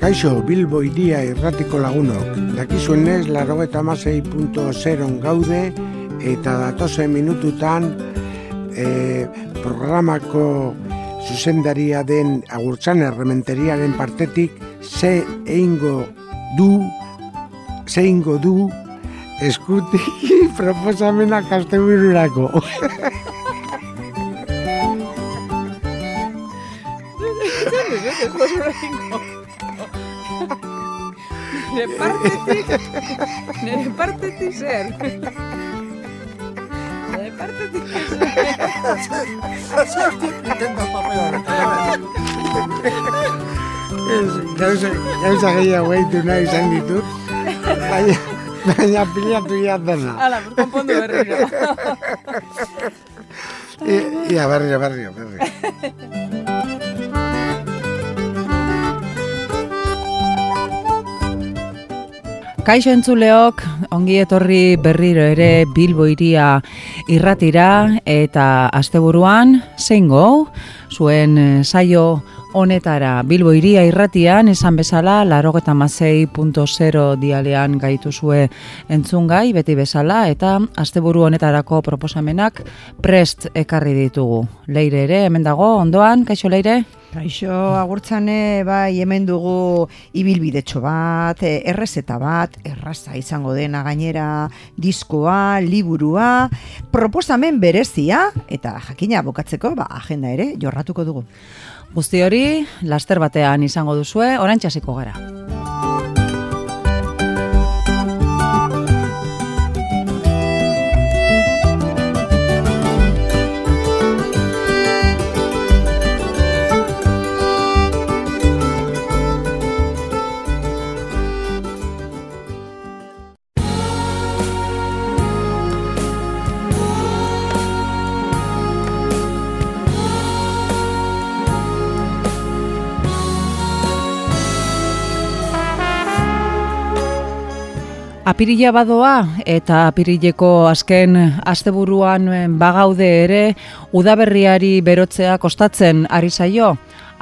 Kaixo, Bilbo iria irratiko lagunok. Dakizuenez, laro eta masei gaude, eta datozen minututan e, programako zuzendaria den agurtzan errementeriaren partetik ze eingo du, ze eingo du eskutik proposamena kastebururako. Nire partetik, nire partetik zer. Nire partetik zer. Ez, Gauza, gauza gehiago egitu nahi izan ditut, baina, baina pilatu ia dena. Hala, konpondu berriro. Ia, berrio, berrio, berrio. Kaixo entzuleok, ongi etorri berriro ere Bilbo iria irratira eta asteburuan zein zuen saio honetara Bilbo iria irratian esan bezala larogeta dialean gaituzue entzungai beti bezala eta asteburu honetarako proposamenak prest ekarri ditugu. Leire ere, hemen dago, ondoan, kaixo leire? Kaixo, agurtzane, bai, hemen dugu ibilbidetxo bat, eh, errezeta bat, erraza izango dena gainera, diskoa, liburua, proposamen berezia, eta jakina bukatzeko, ba, agenda ere, jorratuko dugu. Guzti hori, laster batean izango duzue, orain txasiko gara. Apirila badoa eta apirileko azken asteburuan eh, bagaude ere udaberriari berotzea kostatzen ari zaio.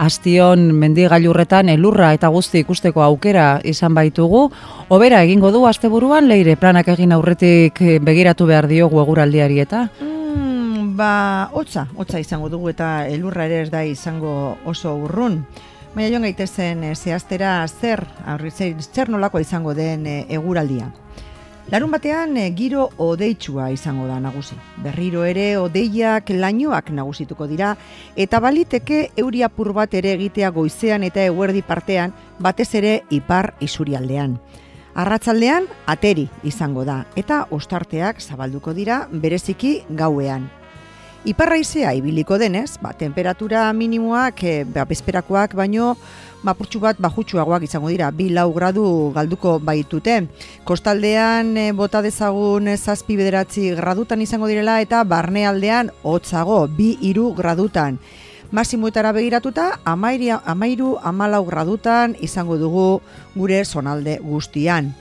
Astion mendigailurretan elurra eta guzti ikusteko aukera izan baitugu. Obera egingo du asteburuan leire planak egin aurretik eh, begiratu behar diogu eguraldiari eta. Mm, ba, hotza, hotza izango dugu eta elurra ere ez da izango oso urrun. Baina joan gaitezen e, zehaztera zer, aurri, zer, zer nolako izango den e, eguraldia. Larun batean e, giro odeitsua izango da nagusi. Berriro ere odeiak lainoak nagusituko dira eta baliteke euri apur bat ere egitea goizean eta eguerdi partean batez ere ipar isurialdean. Arratzaldean ateri izango da eta ostarteak zabalduko dira bereziki gauean. Iparraizea ibiliko denez, ba, temperatura minimoak, e, ba, bezperakoak baino, mapurtxu bat bajutsuagoak izango dira, bi lau gradu galduko baitute. Kostaldean e, bota dezagun zazpi bederatzi gradutan izango direla eta barnealdean hotzago, bi iru gradutan. Masimoetara begiratuta, amairu amalau gradutan izango dugu gure zonalde guztian.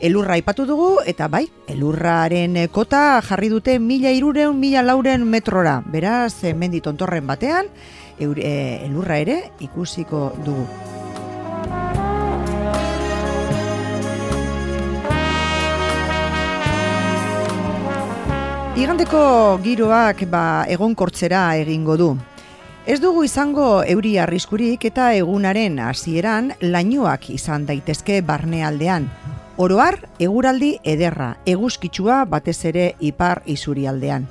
Elurra aipatu dugu, eta bai, elurraren kota jarri dute mila irureun, mila lauren metrora. Beraz, eh, mendi tontorren batean, eur, eh, elurra ere ikusiko dugu. Igandeko giroak ba, egonkortzera egingo du. Ez dugu izango euri arriskurik eta egunaren hasieran lainoak izan daitezke barnealdean. Oroar, eguraldi ederra, eguzkitsua batez ere ipar isurialdean.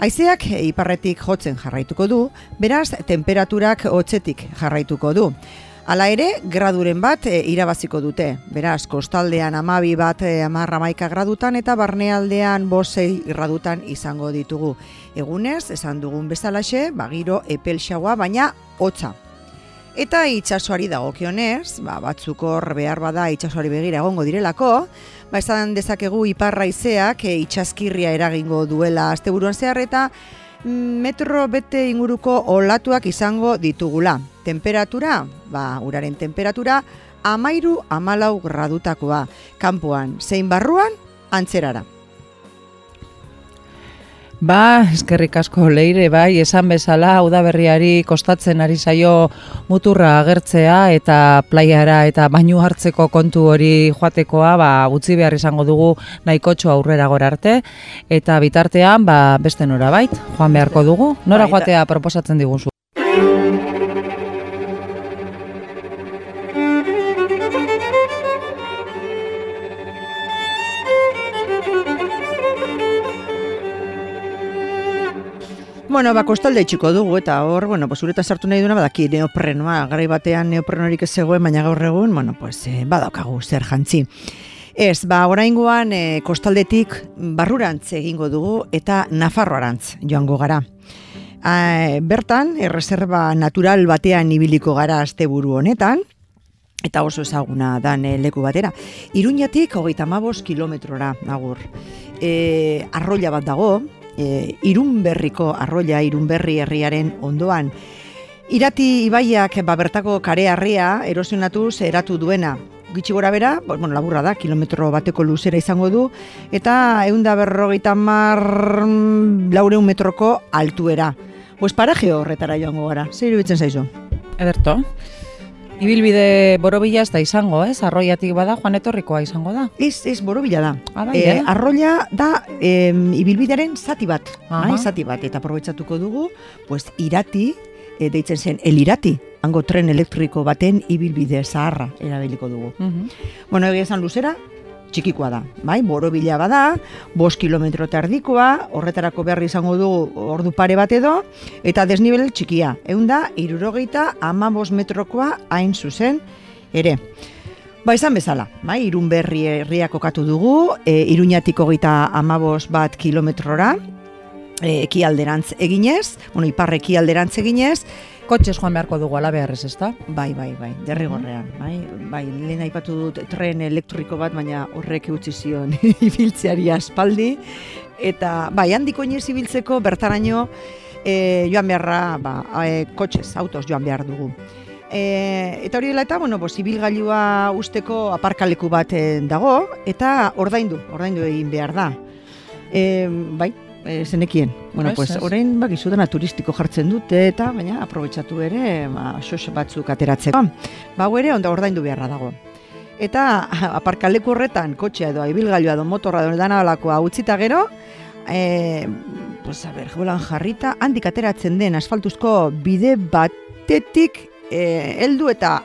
Haizeak iparretik jotzen jarraituko du, beraz temperaturak hotzetik jarraituko du. Hala ere, graduren bat e, irabaziko dute. Beraz, kostaldean amabi bat e, amarra maika gradutan eta barnealdean bosei gradutan izango ditugu. Egunez, esan dugun bezalaxe, bagiro epelxagoa, baina hotza. Eta itsasoari dagokionez, ba, batzuk hor behar bada itsasoari begira egongo direlako, ba, esan dezakegu iparra izeak e, itxaskirria eragingo duela asteburuan zehar eta mm, metro bete inguruko olatuak izango ditugula. Temperatura, ba, uraren temperatura, amairu amalau gradutakoa. Kanpoan, zein barruan, antzerara. Ba, eskerrik asko leire, bai, esan bezala, udaberriari kostatzen ari zaio muturra agertzea eta plaiara eta bainu hartzeko kontu hori joatekoa, ba, utzi behar izango dugu nahikotxo aurrera gora arte, eta bitartean, ba, beste nora bait, joan beharko dugu, nora Bai, joatea proposatzen diguzu. Bueno, ba, kostalde itxiko dugu, eta hor, bueno, pues, uretan sartu nahi duna, badaki neoprenoa, garai batean neoprenorik ez zegoen, baina gaur egun, bueno, pues, eh, badaukagu zer jantzi. Ez, ba, oraingoan eh, kostaldetik barrurantz egingo dugu eta Nafarroarantz joango gara. Ah, bertan, erreserba natural batean ibiliko gara asteburu honetan, eta oso ezaguna dan eh, leku batera. Iruñatik hogeita mabos kilometrora agur. E, arroila bat dago, e, irunberriko arroila, irunberri herriaren ondoan. Irati ibaiak ba, bertako kare harria erosionatuz eratu duena. Gitxi gora bera, bueno, laburra da, kilometro bateko luzera izango du, eta eunda berrogeita mar laureun metroko altuera. Pues paraje horretara joango gara, zer iruditzen zaizu? Ederto. Ibilbide borobila ez da izango, ez? Arroiatik bada, joan etorrikoa izango da. Ez, ez, borobila da. Ah, bai, Eh, eh? arroila da em, ibilbidearen zati bat, Aha. bai, zati bat, eta aprobetsatuko dugu, pues, irati, e, deitzen zen, elirati, hango tren elektriko baten ibilbide zaharra erabiliko dugu. Mhm. Bueno, egia esan luzera, txikikoa da, bai, borobila bada, bost kilometro eta erdikoa, horretarako behar izango dugu ordu pare bat edo, eta desnibel txikia, egun da, irurogeita ama metrokoa hain zuzen ere. Ba, izan bezala, bai, irun berri herriak kokatu dugu, e, iruñatik hogeita amabos bat kilometrora, e, ekialderantz eginez, bueno, ipar ekialderantz eginez, Kotxez joan beharko dugu ala beharrez, ez da? Bai, bai, bai, derrigorrean, bai, bai, lehen aipatu dut tren elektriko bat, baina horrek utzi zion ibiltzeari aspaldi, eta bai, handik oinez ibiltzeko bertaraino e, joan beharra, ba, e, kotxez, autos joan behar dugu. E, eta hori dela eta, bueno, bos, ibilgailua usteko aparkaleku bat dago, eta ordaindu, ordaindu egin behar da. E, bai, e, zenekien. Bueno, Ez, pues, ez. orain bakizu dena turistiko jartzen dute, eta baina aprobetsatu ere, ba, sos batzuk ateratzeko. Ba, ere, onda ordaindu beharra dago. Eta aparkaleku horretan, kotxea edo ibilgailua edo motorra edo dana alakoa utzita gero, e, pues, a ber, jolan jarrita, handik ateratzen den asfaltuzko bide batetik e, heldu eta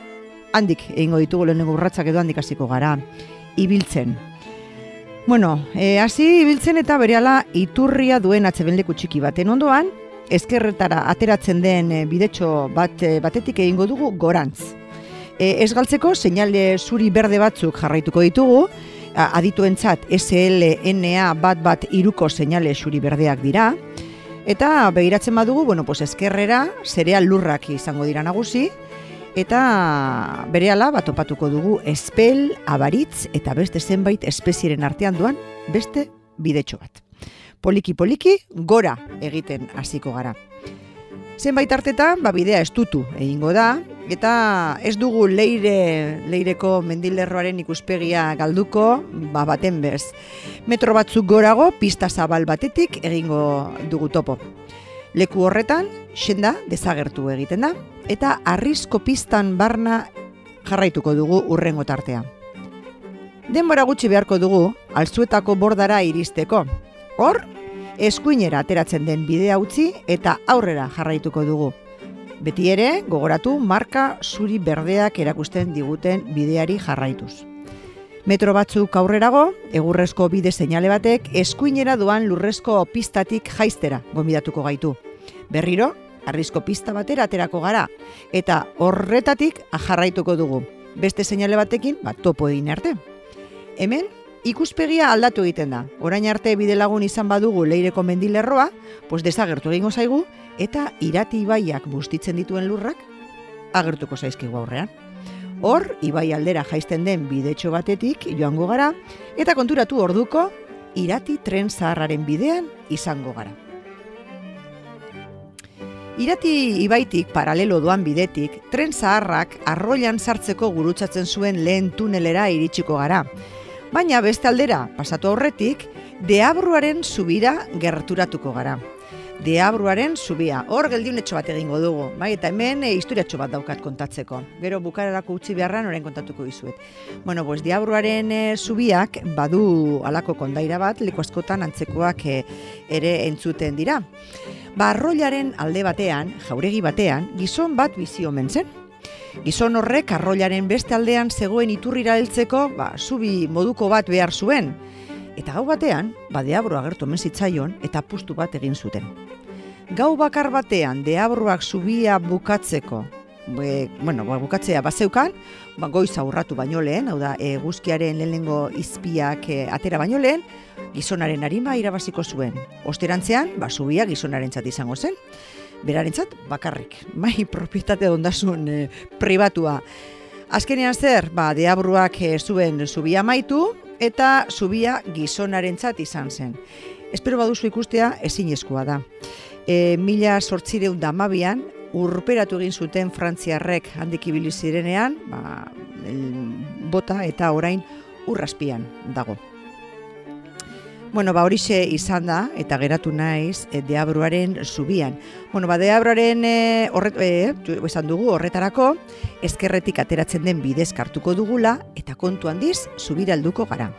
handik egingo ditugu lehenengo urratsak edo handik hasiko gara ibiltzen. Bueno, e, hasi ibiltzen eta berehala iturria duen atzebenleku txiki baten ondoan, ezkerretara ateratzen den e, bidetxo bat, e, batetik egingo dugu gorantz. E, ez galtzeko, seinale zuri berde batzuk jarraituko ditugu, adituentzat SLNA bat bat iruko seinale zuri berdeak dira, eta begiratzen badugu, bueno, pues ezkerrera, zereal lurrak izango dira nagusi, eta berehala bat topatuko dugu espel, abaritz eta beste zenbait espezieren artean duan beste bidetxo bat. Poliki poliki gora egiten hasiko gara. Zenbait artetan, ba, bidea estutu egingo da, eta ez dugu leire, leireko mendilerroaren ikuspegia galduko, ba, baten bez. Metro batzuk gorago, pista zabal batetik egingo dugu topo. Leku horretan, senda desagertu egiten da, eta arrizko pistan barna jarraituko dugu urrengo tartea. Denbora gutxi beharko dugu, alzuetako bordara iristeko. Hor, eskuinera ateratzen den bidea utzi eta aurrera jarraituko dugu. Beti ere, gogoratu marka zuri berdeak erakusten diguten bideari jarraituz. Metro batzuk aurrerago, egurrezko bide seinale batek eskuinera doan lurrezko pistatik jaistera gombidatuko gaitu. Berriro, arrizko pista batera aterako gara, eta horretatik jarraituko dugu. Beste seinale batekin, bat topo egin arte. Hemen, ikuspegia aldatu egiten da. Orain arte bidelagun izan badugu leireko mendilerroa, pues desagertu egingo zaigu, eta irati ibaiak bustitzen dituen lurrak, agertuko zaizkigu aurrean. Hor, ibai aldera jaisten den bidetxo batetik joango gara, eta konturatu orduko, irati tren zaharraren bidean izango gara. Irati ibaitik paralelo doan bidetik, tren zaharrak arroilan sartzeko gurutzatzen zuen lehen tunelera iritsiko gara. Baina beste aldera, pasatu aurretik, deabruaren zubira gerturatuko gara. Deabruaren zubia, hor geldiunetxo bat egingo dugu, bai, eta hemen e, historiatxo bat daukat kontatzeko. Gero bukararako utzi beharran orain kontatuko dizuet. Bueno, pues deabruaren e, zubiak badu alako kondaira bat, leku askotan antzekoak e, ere entzuten dira. Ba, arroilaren alde batean, jauregi batean, gizon bat bizi omen zen. Gizon horrek arroilaren beste aldean zegoen iturrira heltzeko, ba, zubi moduko bat behar zuen. Eta gau batean, ba, deabro agertu omen zitzaion eta pustu bat egin zuten. Gau bakar batean, deabroak zubia bukatzeko, be, bueno, ba, bukatzea bazeukan, ba, goiz aurratu baino lehen, hau da, eguzkiaren lehenengo izpiak e, atera baino lehen, gizonaren harima irabaziko zuen. Osterantzean, ba, zubia gizonaren izango zen. Berarentzat bakarrik, mai propietate ondasun e, pribatua. Azkenean zer, ba, deabruak e, zuen zubia maitu, eta zubia gizonarentzat izan zen. Espero baduzu ikustea ezinezkoa da. E, mila sortzireun damabian, urperatu egin zuten frantziarrek handik ibili zirenean, ba, bota eta orain urraspian dago. Bueno, ba horixe izan da eta geratu naiz e, deabruaren zubian. Bueno, ba deabruaren e, horret, e, esan dugu horretarako ezkerretik ateratzen den bidez kartuko dugula eta kontu handiz zubiralduko gara.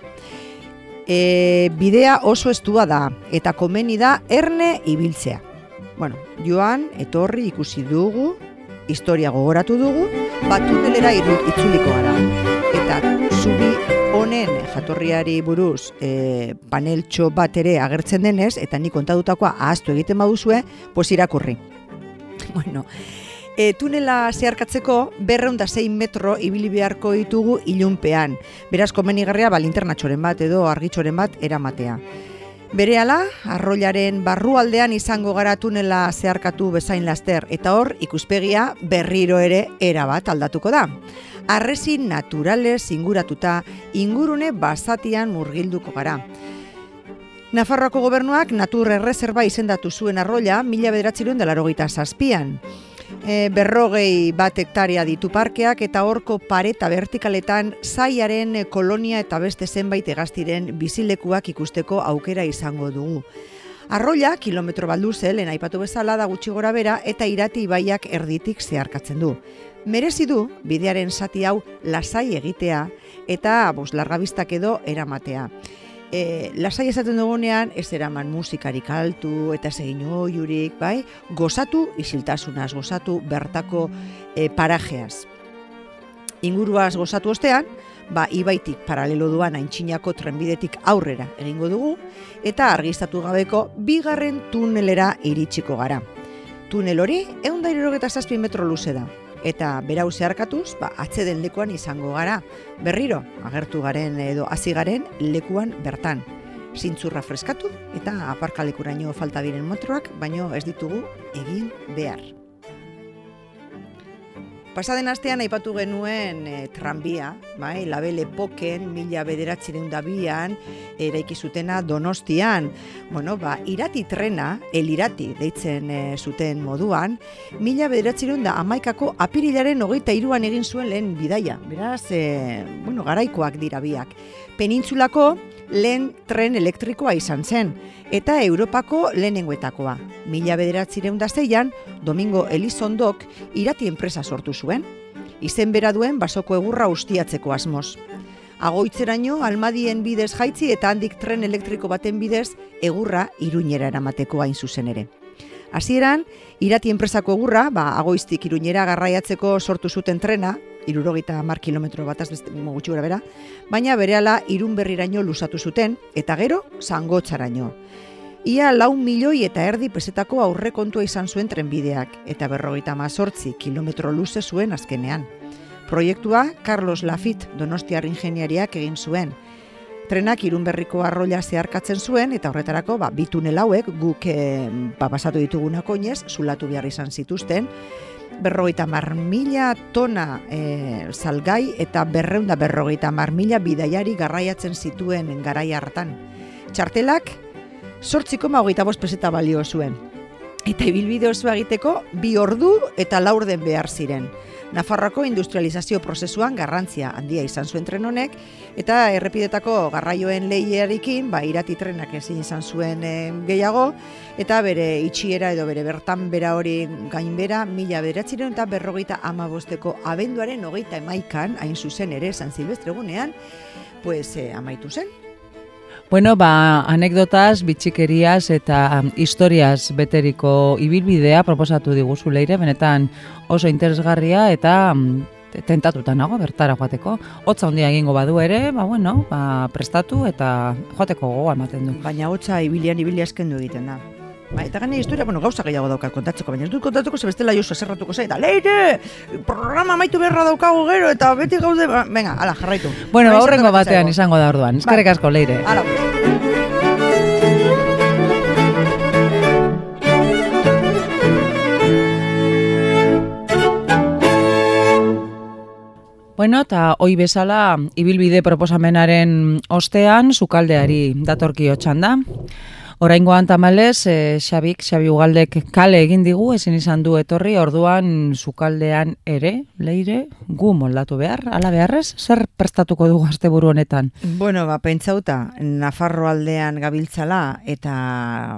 E, bidea oso estua da eta komeni da erne ibiltzea. Bueno, joan, etorri ikusi dugu, historia gogoratu dugu, bat tunelera itzuliko gara. Eta zubi honen jatorriari buruz e, paneltxo bat ere agertzen denez, eta nik kontadutakoa ahaztu egiten baduzue, pues irakurri. Bueno, e, tunela zeharkatzeko berreunda zein metro ibili beharko ditugu ilunpean. Beraz, komenigarria ba, linternatxoren bat edo argitxoren bat eramatea. Berehala, arroilaren barrualdean izango gara tunela zeharkatu bezain laster, eta hor ikuspegia berriro ere erabat aldatuko da arresi naturales inguratuta ingurune basatian murgilduko gara. Nafarroako gobernuak natur erreserba izendatu zuen arroila mila bederatzerun dela zazpian. E, berrogei bat hektaria ditu parkeak eta horko pareta vertikaletan zaiaren kolonia eta beste zenbait egaztiren bizilekuak ikusteko aukera izango dugu. Arroila, kilometro baldu lehen aipatu bezala da gutxi gora bera eta irati ibaiak erditik zeharkatzen du merezi du bidearen zati hau lasai egitea eta bos largabistak edo eramatea. E, lasai esaten dugunean ez eraman musikarik altu eta segin oiurik, bai? Gozatu isiltasunaz, gozatu bertako e, parajeaz. Inguruaz gozatu ostean, ba, ibaitik paralelo duan aintxinako trenbidetik aurrera egingo dugu, eta argiztatu gabeko bigarren tunelera iritsiko gara. Tunel hori, egun da metro luze da, eta berau zeharkatuz, ba, atzeden lekuan izango gara. Berriro, agertu garen edo hasi garen lekuan bertan. Zintzurra freskatu eta aparkalekuraino falta diren motroak, baino ez ditugu egin behar. Pasaden astean aipatu genuen e, tranbia, bai, labele poken, mila bederatziren dabian, eraiki zutena donostian. Bueno, ba, irati trena, elirati deitzen e, zuten moduan, mila bederatziren da amaikako apirilaren hogeita iruan egin zuen lehen bidaia. Beraz, e, bueno, garaikoak dira biak. Penintzulako, lehen tren elektrikoa izan zen, eta Europako lehenengoetakoa. Mila bederatzireun zeian, Domingo Elizondok irati enpresa sortu zuen. Izen bera duen basoko egurra ustiatzeko asmoz. Agoitzeraino, almadien bidez jaitzi eta handik tren elektriko baten bidez egurra iruñera eramateko hain zuzen ere. Hasieran, irati enpresako egurra, ba, agoiztik iruñera garraiatzeko sortu zuten trena, irurogeita mar kilometro bat azbeste gutxi gura bera, baina berehala irun berriraino lusatu zuten, eta gero, zangotzaraino. Ia lau milioi eta erdi pesetako aurre kontua izan zuen trenbideak, eta berrogeita mazortzi kilometro luze zuen azkenean. Proiektua Carlos Lafitte donostiar ingeniariak egin zuen. Trenak irunberriko arroila zeharkatzen zuen, eta horretarako ba, bitunel hauek guk e, ba, pasatu ditugunako inez, zulatu behar izan zituzten, berrogeita mar mila tona e, salgai eta berreunda berrogeita mar mila bidaiari garraiatzen zituen garai hartan. Txartelak, sortziko hogeita bost peseta balio zuen. Eta ibilbide osoa egiteko bi ordu eta laurden behar ziren. Nafarroako industrializazio prozesuan garrantzia handia izan zuen tren honek, eta errepidetako garraioen lehiarekin, ba, irati trenak ezin izan zuen eh, gehiago, eta bere itxiera edo bere bertan bera hori gainbera, mila beratziren eta berrogeita amabosteko abenduaren hogeita emaikan, hain zuzen ere, San Silvestre egunean, pues, eh, amaitu zen. Bueno, ba, anekdotaz, bitxikeriaz eta historiaz beteriko ibilbidea proposatu diguzu leire, benetan oso interesgarria eta tentatuta nago bertara joateko. Hotza handia egingo badu ere, ba, bueno, ba, prestatu eta joateko gogoa ematen du. Baina hotza ibilian ibili askendu egiten da. Ba, eta gane historia, bueno, gauza gehiago daukat kontatzeko, baina ez dut kontatzeko ze bestela josu zerratuko zai, eta leire, programa amaitu beharra daukagu gero, eta beti gaude, ba, venga, ala, jarraitu. Bueno, Bai, ba, aurrengo batean izango da orduan. Eskerrik asko, leire. Ala. Bueno, eta hoi bezala, ibilbide proposamenaren ostean, sukaldeari datorki hotxan da. Oraingoan tamalez, e, Xabik, Xabi Ugaldek kale egin digu, ezin izan du etorri, orduan sukaldean ere, leire, gu moldatu behar, ala beharrez, zer prestatuko dugu asteburu honetan? Bueno, ba, pentsauta, Nafarro aldean gabiltzala eta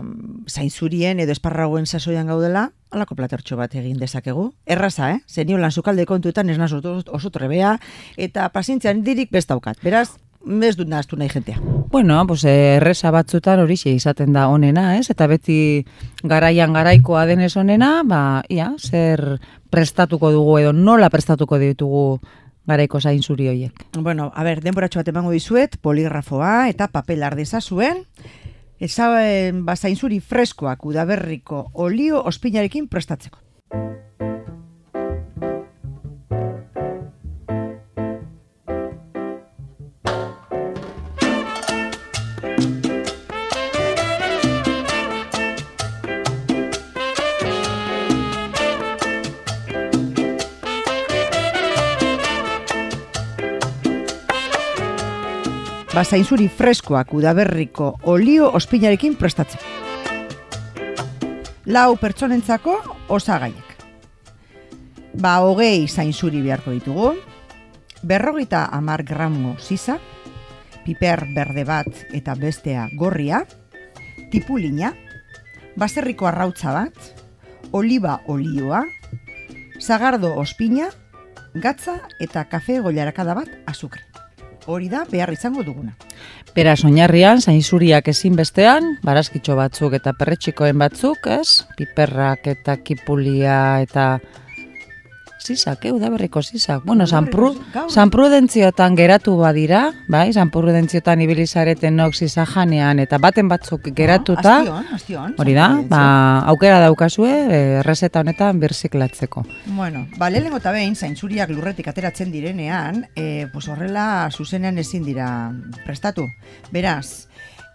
mm, zainzurien edo esparragoen sasoian gaudela, alako platertxo bat egin dezakegu. Erraza, eh? Zeniolan sukalde kontuetan ez nazo oso, trebea eta pasintzean dirik bestaukat. Beraz, ez dut nahaztu nahi jentea. Bueno, pues, eh, erresa batzutan horixe izaten da onena, ez? Eta beti garaian garaikoa denez onena, ba, ia, zer prestatuko dugu edo nola prestatuko ditugu garaiko zain zuri hoiek. Bueno, a ber, denboratxo bat emango dizuet, poligrafoa eta papel ardeza zuen, Eza, eh, ba, zainzuri freskoak udaberriko olio ospinarekin prestatzeko. Ba, zainzuri freskoak udaberriko olio ospinarekin prestatzeko. Lau pertsonentzako osagaiak. Ba, hogei zainzuri beharko ditugu, berrogeita amar gramo sisa, piper berde bat eta bestea gorria, tipulina, baserriko arrautza bat, oliba olioa, zagardo ospina, gatza eta kafe goilarakada bat azukre. Hori da behar izango duguna. Beraz, oinarrian, zainzuriak ezin bestean, barazkitxo batzuk eta perretxikoen batzuk, ez? Piperrak eta kipulia eta zizak, eh, udaberriko zizak. Bueno, San, Pru. San Prudentziotan geratu badira, bai, San Prudentziotan ibilizareten nok zizajanean, eta baten batzuk geratuta, Astion, astion. hori da, ba, aukera daukazue, eh, honetan birziklatzeko. Bueno, ba, lehenengo eta behin, zaintzuriak lurretik ateratzen direnean, e, pues horrela zuzenean ezin dira prestatu. Beraz,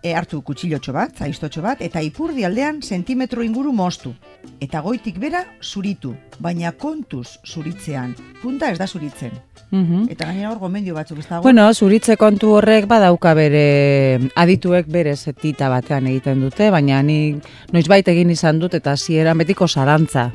e, hartu kutsilotxo bat, zaiztotxo bat, eta ipurdi aldean sentimetro inguru moztu. Eta goitik bera zuritu, baina kontuz zuritzean. Punta ez da zuritzen. Mhm. Eta gainera hor gomendio batzuk ez dago. Bueno, zuritze kontu horrek badauka bere adituek bere zetita batean egiten dute, baina ni noizbait egin izan dut eta hasieran betiko zarantza.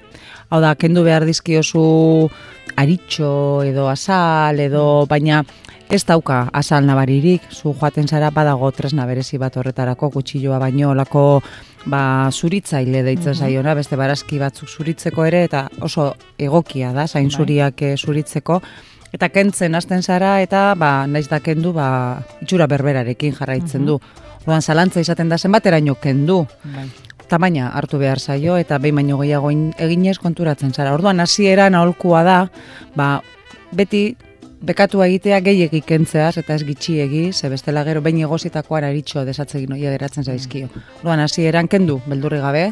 Hau da, kendu behar dizkiozu aritxo edo azal edo, baina ez dauka azal nabaririk, zu joaten zara badago tresna berezi bat horretarako kutsilloa baino olako ba, zuritzaile deitzen zaiona, beste barazki batzuk zuritzeko ere, eta oso egokia da, zain zuriak eh, zuritzeko, eta kentzen hasten zara, eta ba, naiz da kendu, ba, itxura berberarekin jarraitzen du. Orduan, zalantza izaten da zenbateraino kendu, Bai. tamaina hartu behar zaio, eta behin baino gehiago in- eginez konturatzen zara. Orduan, hasieran aholkua da, ba, beti bekatu egitea gehiegi kentzeaz eta ez gitxiegi, ze bestela gero behin egozitakoan aritxo desatzegin oia geratzen zaizkio. Orduan, hasieran kendu, beldurri gabe,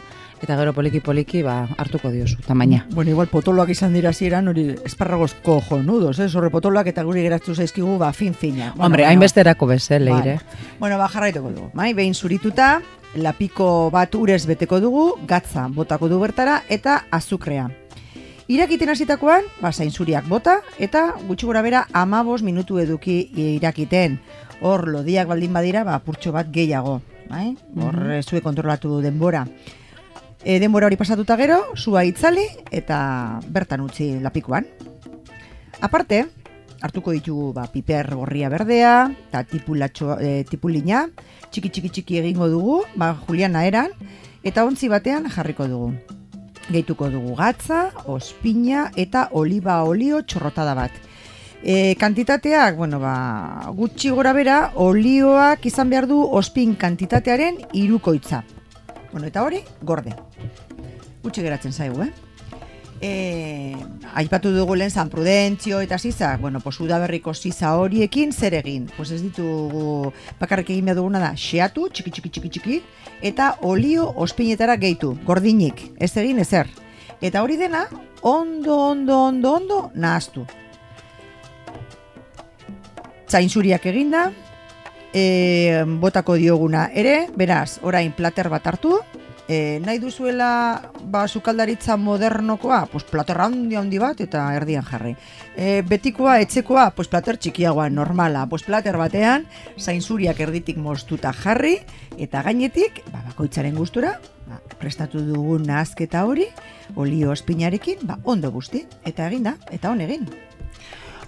eta gero poliki-poliki ba, hartuko diozu, tamaina. Bueno, igual potoloak izan dira zieran, hori esparragozko jonudos, eh? Horre potoloak eta guri geratu zaizkigu, ba, fin-fina. Bueno, Hombre, baina- hainbesterako beze, leire. Vale. Bueno, ba, jarraituko dugu. Bai, behin zurituta, lapiko bat urez beteko dugu, gatza botako du bertara eta azukrea. Irakiten hasitakoan, ba, zainzuriak bota, eta gutxi gora bera amabos minutu eduki irakiten. Hor, lodiak baldin badira, ba, purtso bat gehiago. Bai? Hor, mm zuek kontrolatu du denbora. E, denbora hori pasatuta gero, sua itzali eta bertan utzi lapikuan. Aparte, hartuko ditugu ba, piper gorria berdea, eta tipulatxo, e, tipulina, txiki txiki txiki egingo dugu, ba, juliana eran, eta ontzi batean jarriko dugu. Gehituko dugu gatza, ospina eta oliba olio txorrotada bat. E, kantitateak, bueno, ba, gutxi gora bera, olioak izan behar du ospin kantitatearen irukoitza. Bueno, eta hori, gorde. Gutxi geratzen zaigu, eh? E, aipatu dugu lehen San Prudentzio eta Sisa, bueno, pues udaberriko Sisa horiekin zer egin? Pues ez ditugu bakarrik egin behar duguna da, xeatu, txiki txiki txiki txiki, eta olio ospinetara gehitu, gordinik, ez egin ezer. Eta hori dena, ondo, ondo, ondo, ondo, nahaztu. Zainzuriak eginda, e, botako dioguna ere, beraz, orain plater bat hartu, e, nahi duzuela ba, sukaldaritza modernokoa, pues, plater handi handi bat eta erdian jarri. E, betikoa, etxekoa, pues, plater txikiagoa, normala, pues, plater batean, zainzuriak erditik moztuta jarri, eta gainetik, ba, bakoitzaren gustura, ba, prestatu dugun nahazketa hori, olio espinarekin, ba, ondo guzti, eta egin da, eta hon egin.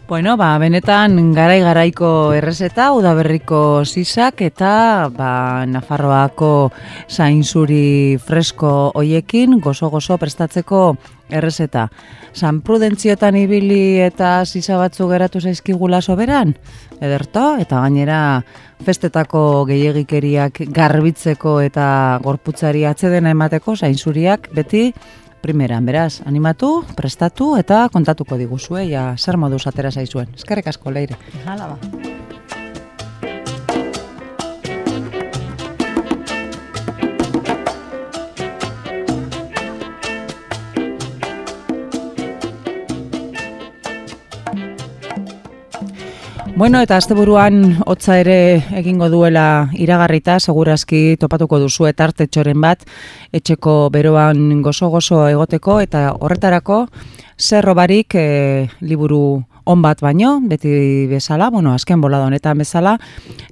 Bueno, ba, benetan garai garaiko errezeta, udaberriko sisak eta ba, Nafarroako zainzuri fresko hoiekin gozo-gozo prestatzeko errezeta. San Prudentziotan ibili eta sisa batzu geratu zaizkigula soberan? Ederto, eta gainera festetako gehiegikeriak garbitzeko eta gorputzari atxedena emateko zainzuriak beti primeran, beraz, animatu, prestatu eta kontatuko diguzue, ja, zer moduz atera zaizuen. Eskerrik asko, leire. Hala ba. Bueno, eta asteburuan hotza ere egingo duela iragarrita, segurazki topatuko duzu etartetxoren bat, etxeko beroan gozo-gozo egoteko, eta horretarako zerro barik e, liburu on bat baino, beti bezala, bueno, azken bolada honetan bezala,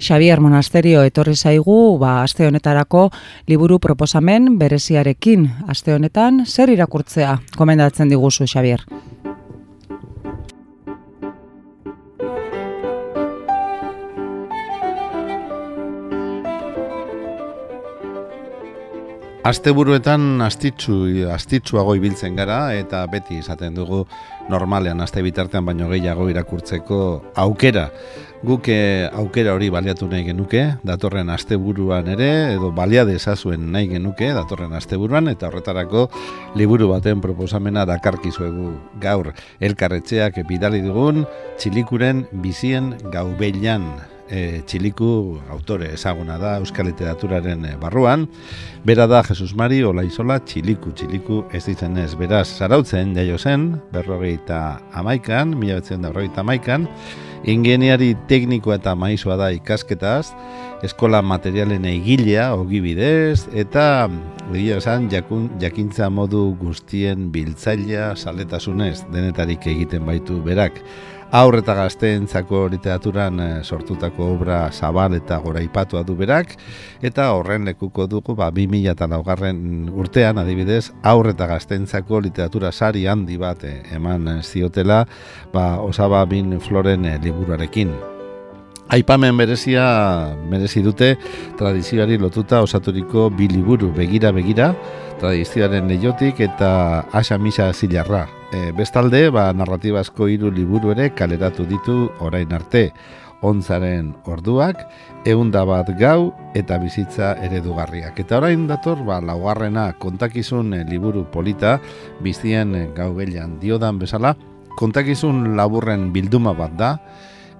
Xavier Monasterio etorri zaigu, ba, aste honetarako liburu proposamen bereziarekin. Aste honetan, zer irakurtzea komendatzen diguzu, Xavier? Asteburuetan astitzu astitzuago ibiltzen gara eta beti izaten dugu normalean aste bitartean baino gehiago irakurtzeko aukera. Guk eh, aukera hori baliatu nahi genuke, datorren asteburuan ere edo balia dezazuen nahi genuke datorren asteburuan eta horretarako liburu baten proposamena dakarkizuegu gaur elkarretxeak bidali dugun txilikuren bizien gaubeilan e, txiliku autore ezaguna da euskal literaturaren e, barruan, bera da Jesus Mari Olaizola txiliku, txiliku ez ditzen ez, beraz, zarautzen jaio zen, berrogeita amaikan, mila betzen da berrogeita amaikan, ingeniari tekniko eta maizoa da ikasketaz, eskola materialen egilea, ogibidez, eta egia esan jakun, jakintza modu guztien biltzailea saletasunez denetarik egiten baitu berak aur eta gazteentzako literaturan eh, sortutako obra zabal eta gora ipatua du berak, eta horren lekuko dugu, ba, 2000 eta laugarren urtean, adibidez, aur eta gazteentzako literatura sari handi bat eh, eman ziotela, ba, osaba bin floren eh, liburuarekin. Aipamen berezia merezi dute tradizioari lotuta osaturiko bi liburu begira begira, tradizioaren leiotik eta asa misa zilarra, E, bestalde, ba, narratibazko hiru liburu ere kaleratu ditu orain arte. Ontzaren orduak, eunda bat gau eta bizitza eredugarriak. Eta orain dator, ba, laugarrena kontakizun e, liburu polita, biztien e, gau gelian diodan bezala, kontakizun laburren bilduma bat da,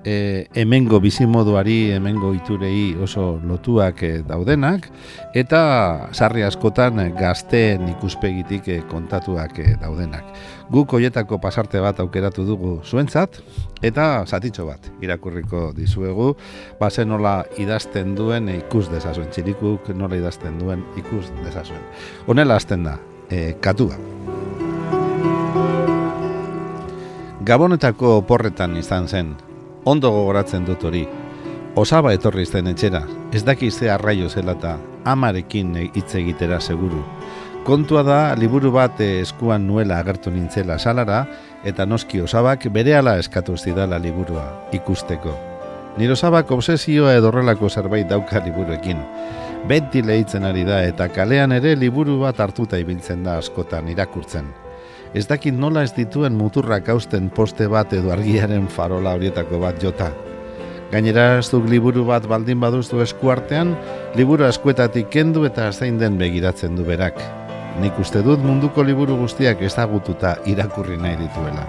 e, hemengo bizimoduari, hemengo iturei oso lotuak e, daudenak, eta sarri askotan gazteen ikuspegitik e, kontatuak e, daudenak. Guk hoietako pasarte bat aukeratu dugu zuentzat, eta zatitxo bat irakurriko dizuegu, bazen nola idazten duen ikus dezazuen, txirikuk nola idazten duen ikus dezazuen. Honela azten da, e, katua. Gabonetako porretan izan zen, ondo gogoratzen dut hori. Osaba etorri zen etxera, ez daki ze arraio zela eta amarekin hitz egitera seguru. Kontua da, liburu bat eh, eskuan nuela agertu nintzela salara, eta noski osabak berehala eskatu zidala liburua, ikusteko. Nire osabak obsesioa edorrelako zerbait dauka liburuekin. Beti lehitzen ari da eta kalean ere liburu bat hartuta ibiltzen da askotan irakurtzen. Ez dakit nola ez dituen muturrak hausten poste bat edo argiaren farola horietako bat jota. Gainera, ez duk liburu bat baldin baduztu eskuartean, liburu eskuetatik kendu eta zein den begiratzen du berak. Nik uste dut munduko liburu guztiak ezagututa irakurri nahi dituela.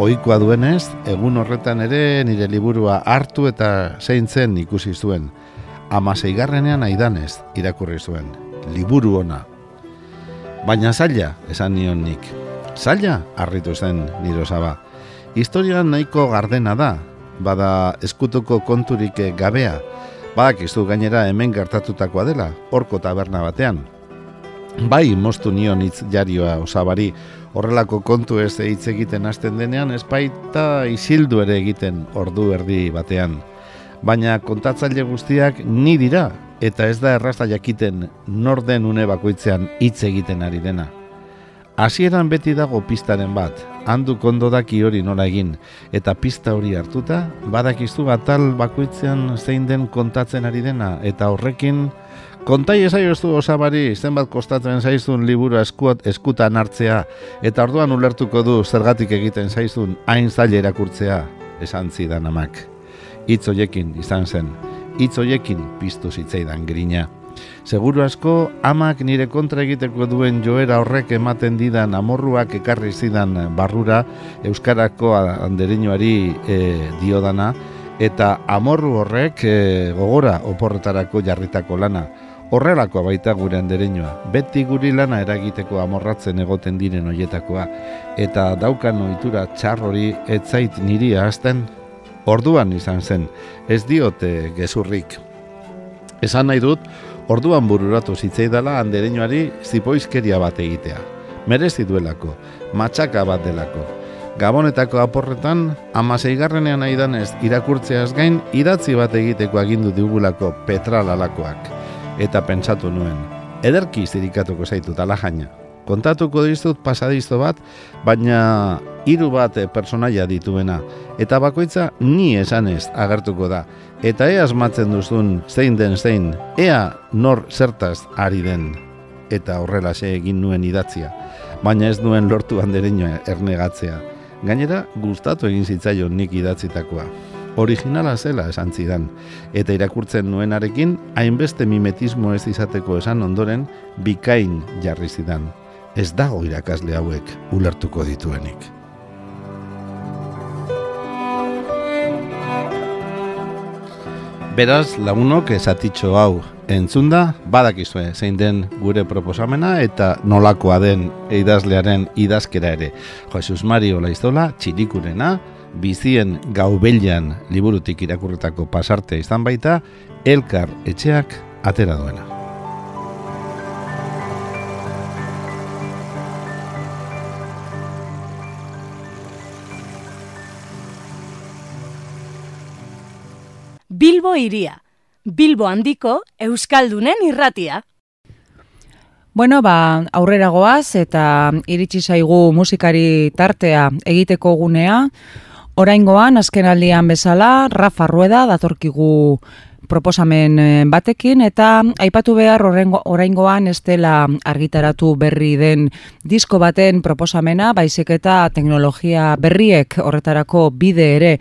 Ohikoa duenez, egun horretan ere nire liburua hartu eta zein zen ikusi zuen. Amaseigarrenean aidanez irakurri zuen. Liburu ona. Baina zaila, esan nion nik. Zaila, harritu zen nire osaba. Historian nahiko gardena da, bada eskutuko konturik gabea, badak izu gainera hemen gertatutakoa dela, horko taberna batean. Bai, mostu nion hitz jarioa osabari, horrelako kontu ez hitz egiten hasten denean, espaita isildu ere egiten ordu erdi batean. Baina kontatzaile guztiak ni dira, eta ez da erraza jakiten nor den une bakoitzean hitz egiten ari dena. Hasieran beti dago pistaren bat, handu kondo daki hori nola egin, eta pista hori hartuta, badakizu atal bakoitzean zein den kontatzen ari dena, eta horrekin, kontai esaiozu osabari zenbat kostatzen zaizun liburu eskuat, eskutan hartzea, eta orduan ulertuko du zergatik egiten zaizun hain zaila erakurtzea, esan zidan amak. Itz hoiekin izan zen, hitz hoiekin piztu zitzaidan grina. Seguru asko, amak nire kontra egiteko duen joera horrek ematen didan amorruak ekarri zidan barrura Euskarako andereñoari e, diodana, eta amorru horrek e, gogora oporretarako jarritako lana. Horrelako baita gure andereñoa, beti guri lana eragiteko amorratzen egoten diren hoietakoa, eta daukan ohitura txarrori etzait niri ahazten, orduan izan zen, ez diote gezurrik. Esan nahi dut, orduan bururatu zitzaidala andereñoari zipoizkeria bat egitea. Merezi duelako, matxaka bat delako. Gabonetako aporretan, amaseigarrenean aidan ez irakurtzeaz gain, idatzi bat egiteko agindu digulako petralalakoak. Eta pentsatu nuen, ederki zirikatuko zaitut alajaina. Kontatuko dizut pasadizo bat, baina hiru bat personaia dituena, eta bakoitza ni esanez agertuko da. Eta ea asmatzen duzun zein den zein, ea nor zertaz ari den. Eta horrela egin nuen idatzia, baina ez nuen lortu handereñoa ernegatzea. Gainera, gustatu egin zitzaion nik idatzitakoa. Originala zela esan zidan, eta irakurtzen nuenarekin, hainbeste mimetismo ez izateko esan ondoren, bikain jarri zidan. Ez dago irakasle hauek ulertuko dituenik. Beraz, lagunok esatitxo hau entzunda, badakizue zein den gure proposamena eta nolakoa den eidazlearen idazkera ere. Jesus Mario Laizola, txirikurena, bizien gaubelian liburutik irakurretako pasarte izan baita, elkar etxeak atera duena. Bilbo iria. Bilbo handiko Euskaldunen irratia. Bueno, ba, aurrera goaz eta iritsi zaigu musikari tartea egiteko gunea. Oraingoan, azken aldian bezala, Rafa Rueda datorkigu proposamen eh, batekin eta aipatu behar oraingoan ez dela argitaratu berri den disko baten proposamena, baizik eta teknologia berriek horretarako bide ere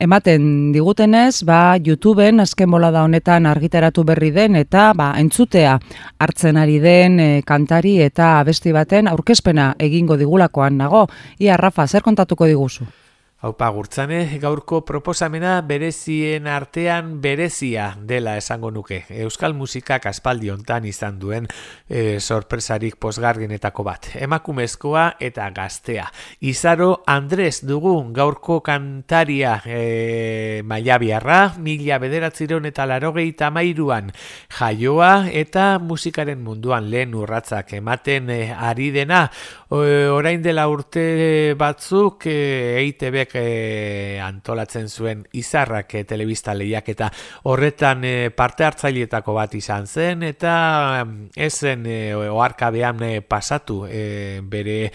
ematen digutenez, ba YouTubeen azken bolada honetan argitaratu berri den eta ba entzutea hartzen ari den eh, kantari eta abesti baten aurkezpena egingo digulakoan nago. Ia Rafa, zer kontatuko diguzu? Haupa gurtzane, gaurko proposamena berezien artean berezia dela esango nuke. Euskal musikak aspaldi hontan izan duen e, sorpresarik posgargenetako bat. Emakumezkoa eta gaztea. Izaro Andres dugu gaurko kantaria e, maiabiarra, mila bederatziron eta larogei tamairuan jaioa eta musikaren munduan lehen urratzak ematen e, ari dena. orain dela urte batzuk e, EITB e, antolatzen zuen izarrak e, telebista lehiak eta horretan e, parte hartzaileetako bat izan zen eta ez zen e, oarkabean e, pasatu e, bere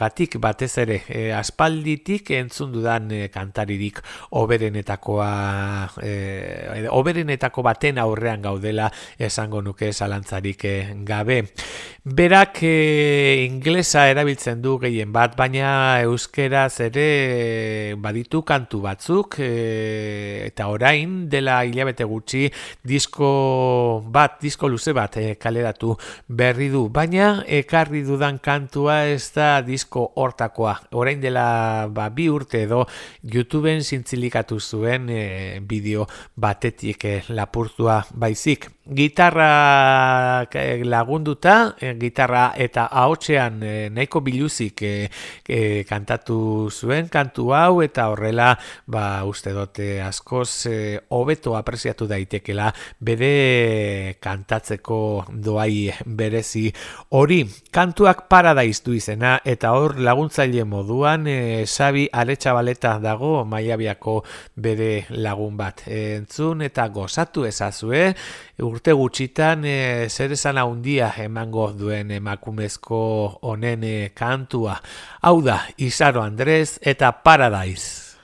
gatik batez ere e, aspalditik entzun dudan e, kantaririk oberenetakoa e, oberenetako baten aurrean gaudela esango nuke zalantzarik e, gabe. Berak e, inglesa erabiltzen du gehien bat, baina euskeraz ere baditu kantu batzuk e, eta orain dela hilabete gutxi disko bat, disko luze bat e, kaleratu berri du, baina ekarri dudan kantua ez da disko hortakoa. Orain dela ba, bi urte edo YouTubeen zintzilikatu zuen e, bideo batetik e, lapurtua baizik gitarra eh, lagunduta, eh, gitarra eta ahotsean e, nahiko biluzik kantatu zuen kantu hau eta horrela ba uste dote askoz hobeto apresiatu daitekela bere kantatzeko doai berezi hori. Kantuak paradise du izena eta hor laguntzaile moduan e, Xabi Aletxabaleta dago Maiabiako bere lagun bat. Entzun eta gozatu ezazue urte gutxitan e, zer esan handia emango duen emakumezko honen e, kantua. Hau da, Isaro Andrés eta Paradise.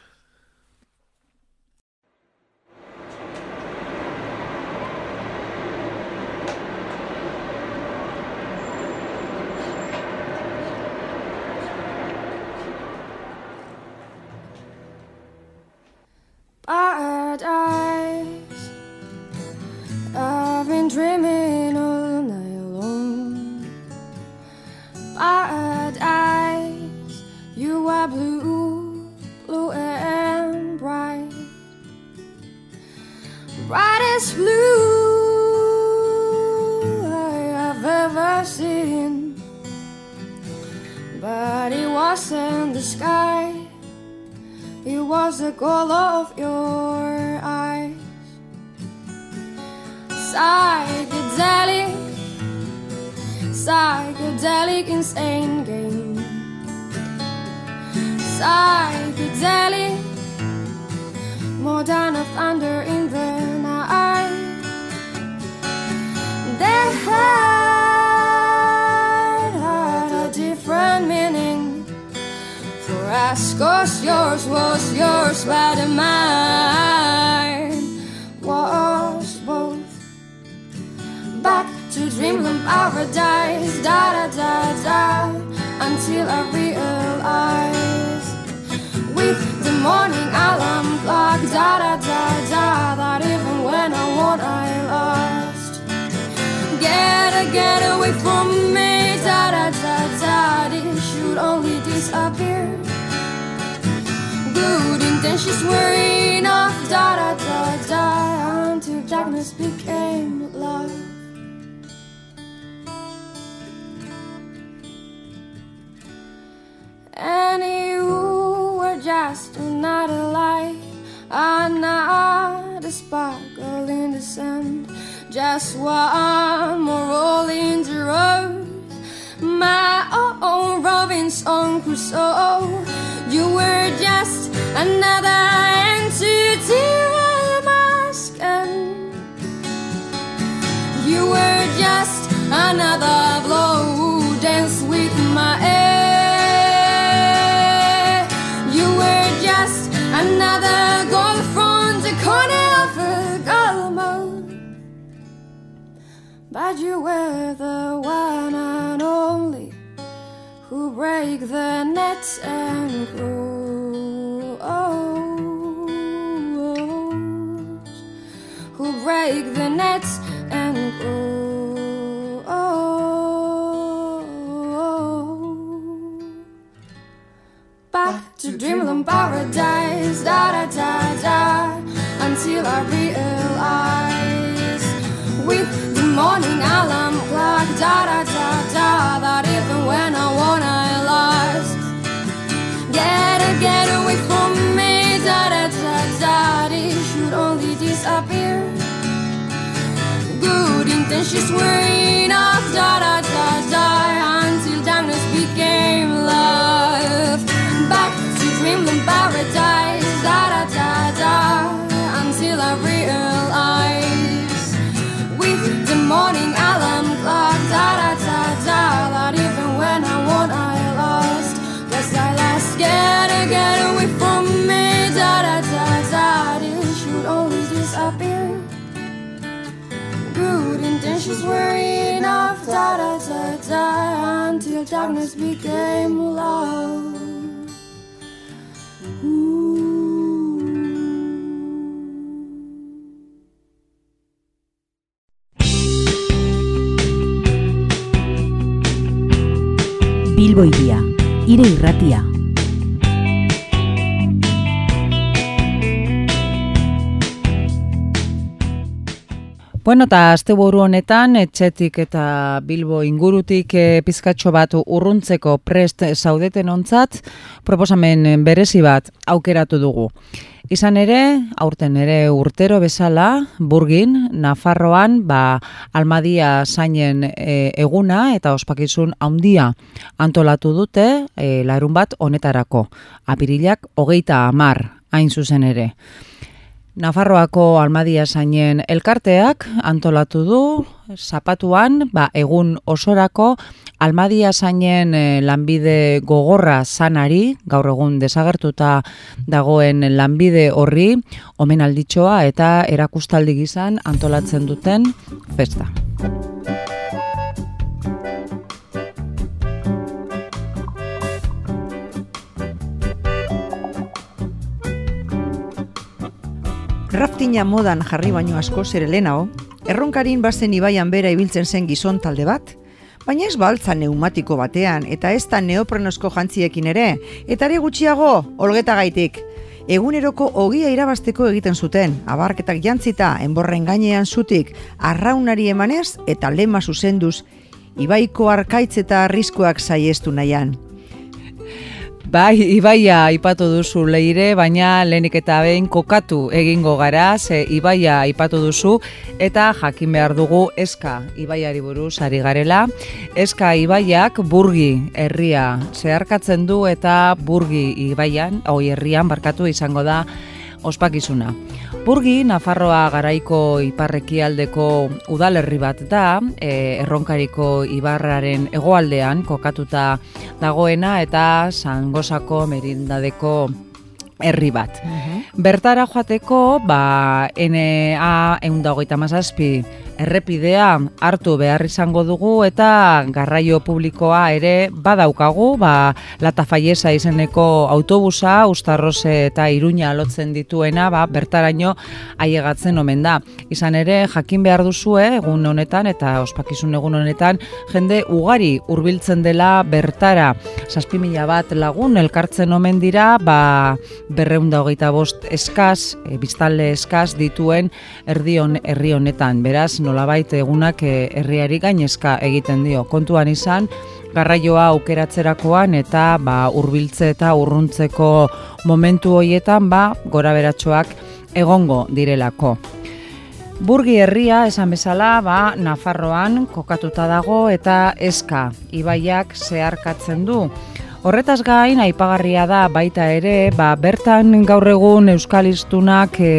Paradise I've been dreaming are blue, blue and bright. Brightest blue I have ever seen. But it wasn't the sky, it was the color of your eyes psychedelic, psychedelic insane game. Psychedelic, more than a thunder in the night. They had, had a different meaning. For us, cause yours was yours, but mine was both back to dreamland paradise, da da da da, until I morning alarm clock, da da da da, that even when I want, I lost. Get get away from me, da da da da, this should only disappear. Good intentions were enough, da da da da, until darkness became you were just another light, another sparkle in the sand, just one more rolling the road. My own Robinson Crusoe, you were just another entity in my skin. You were just another blow, dance with my air. Another goal from the corner of a Galmo. But you were the one and only who break the nets and grows. Who break the nets and grows. Back to dreamland paradise, then she wearing off da da da da until darkness became love. Back to dreamland paradise. Ashes were enough, da da da da, until darkness became love. Bilbo iria, ire irratia. Bueno, eta asteburu honetan etxetik eta Bilbo ingurutik e, pizkatxo bat urruntzeko prest zaudeten ontzat, proposamen berezi bat aukeratu dugu. Izan ere, aurten ere urtero bezala, burgin, Nafarroan, ba, almadia zainen e, eguna eta ospakizun handia antolatu dute e, larun bat honetarako. Apirilak hogeita amar, hain zuzen ere. Nafarroako almadia zainen elkarteak antolatu du zapatuan ba, egun osorako almadia zainen e, lanbide gogorra zanari, gaur egun desagertuta dagoen lanbide horri, omen alditxoa eta erakustaldi gizan antolatzen duten festa. Raftina modan jarri baino asko zer lehenao, erronkarin bazen ibaian bera ibiltzen zen gizon talde bat, baina ez baltza neumatiko batean eta ez da neoprenosko jantziekin ere, eta ere gutxiago, olgeta gaitik. Eguneroko ogia irabasteko egiten zuten, abarketak jantzita, enborren gainean zutik, arraunari emanez eta lema zuzenduz, ibaiko arkaitz eta arriskoak saiestu nahian. Bai, Ibaia aipatu duzu leire, baina lehenik eta behin kokatu egingo gara, ze Ibaia aipatu duzu, eta jakin behar dugu eska Ibaiari buruz ari garela. Eska Ibaiak burgi herria zeharkatzen du eta burgi Ibaian, oi herrian barkatu izango da ospakizuna. Burgi, Nafarroa garaiko iparrekialdeko udalerri bat da, e, erronkariko ibarraren hegoaldean kokatuta dagoena eta sangosako merindadeko herri bat. Bertara joateko, ba, NA eundagoita mazazpi errepidea hartu behar izango dugu eta garraio publikoa ere badaukagu, ba, Lata Faiesa izeneko autobusa, Ustarrose eta Iruña lotzen dituena, ba, bertaraino aiegatzen omen da. Izan ere, jakin behar duzue, egun honetan eta ospakizun egun honetan, jende ugari hurbiltzen dela bertara. Zazpi mila bat lagun elkartzen omen dira, ba, berreunda hogeita bost eskaz, e, biztalde eskaz dituen erdion herri honetan. Beraz, nolabait egunak eh, herriari gainezka egiten dio. Kontuan izan, garraioa aukeratzerakoan eta ba, urbiltze eta urruntzeko momentu hoietan ba, gora beratxoak egongo direlako. Burgi herria esan bezala ba, Nafarroan kokatuta dago eta eska ibaiak zeharkatzen du. Horretaz gain, aipagarria da baita ere, ba, bertan gaur egun euskalistunak e,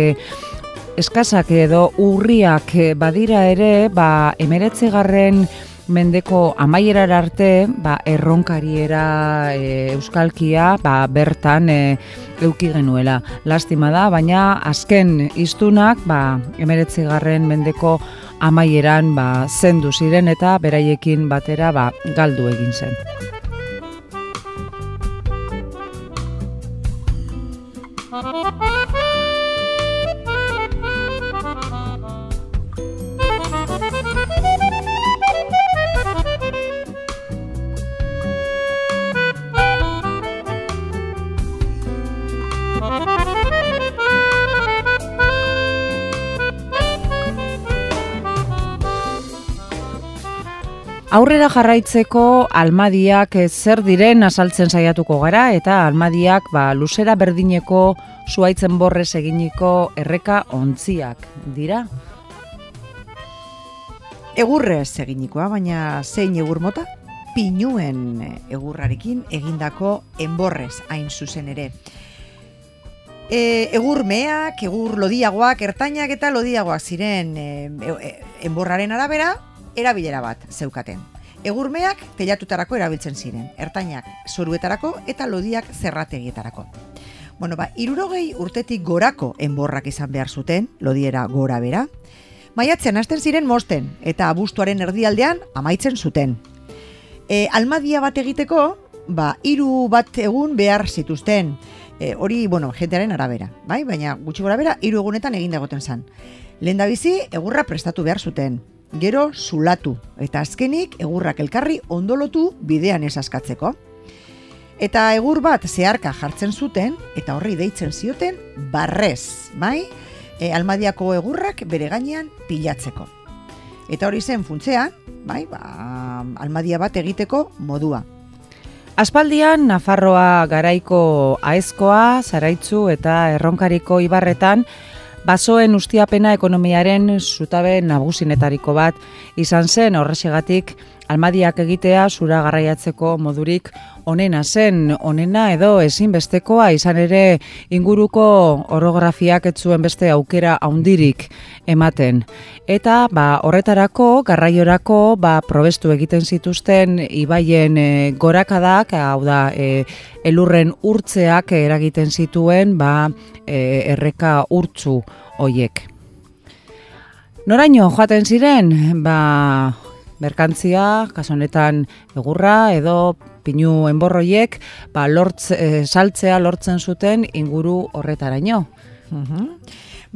eskazak edo urriak eh, badira ere, ba, emeretzegarren mendeko amaierar arte, ba, erronkariera e, euskalkia ba, bertan e, euki genuela. Lastima da, baina azken iztunak ba, emeretzegarren mendeko amaieran ba, zendu ziren eta beraiekin batera ba, galdu egin zen. Aurrera jarraitzeko almadiak eh, zer diren azaltzen saiatuko gara eta almadiak ba, luzera berdineko zuaitzen borrez eginiko erreka ontziak dira. Egurrez eginikoa, baina zein egur mota? Pinuen egurrarekin egindako enborrez hain zuzen ere. E, egur meak, egur lodiagoak, ertainak eta lodiagoak ziren e, e, enborraren arabera, erabilera bat zeukaten. Egurmeak telatutarako erabiltzen ziren, ertainak zoruetarako eta lodiak zerrategietarako. Bueno, ba, irurogei urtetik gorako enborrak izan behar zuten, lodiera gora bera, Maiatzean hasten ziren mosten eta abuztuaren erdialdean amaitzen zuten. E, almadia bat egiteko, ba, hiru bat egun behar zituzten. E, hori, bueno, jentearen arabera, bai? Baina gutxi gora bera, hiru egunetan egin dagoten zan. Lehen bizi, egurra prestatu behar zuten. Gero, zulatu. Eta azkenik, egurrak elkarri ondolotu bidean esaskatzeko. Eta egur bat zeharka jartzen zuten, eta horri deitzen zioten, barrez, bai? E, almadiako egurrak bere gainean pilatzeko. Eta hori zen funtzean, bai, ba, almadia bat egiteko modua. Aspaldian, Nafarroa garaiko aezkoa, zaraitzu eta erronkariko ibarretan, basoen ustiapena ekonomiaren zutabe nagusinetariko bat izan zen. Horrexegatik almadiak egitea zura garraiatzeko modurik onena zen, onena edo ezinbestekoa izan ere inguruko orografiak ez zuen beste aukera haundirik ematen. Eta ba, horretarako, garraiorako, ba, probestu egiten zituzten ibaien e, gorakadak, hau da, e, elurren urtzeak eragiten zituen ba, e, erreka urtzu hoiek. Noraino joaten ziren, ba, merkantzia, kasonetan egurra edo pinu enborroiek, ba, lortz, e, saltzea lortzen zuten inguru horretaraino. Mhm.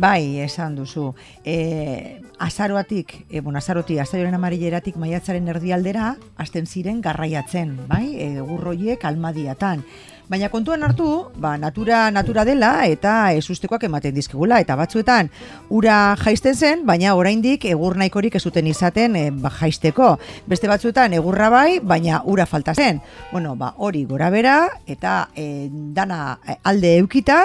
Bai, esan duzu. E, azaroatik, e, bueno, azarotik, azaroren amarilleratik maiatzaren erdialdera, hasten ziren garraiatzen, bai, egurroiek almadiatan. Baina kontuan hartu, ba, natura natura dela eta ezustekoak ematen dizkigula eta batzuetan ura jaisten zen, baina oraindik egur nahikorik ez zuten izaten e, ba, jaisteko. Beste batzuetan egurra bai, baina ura falta zen. Bueno, ba, hori gora bera eta e, dana alde eukita,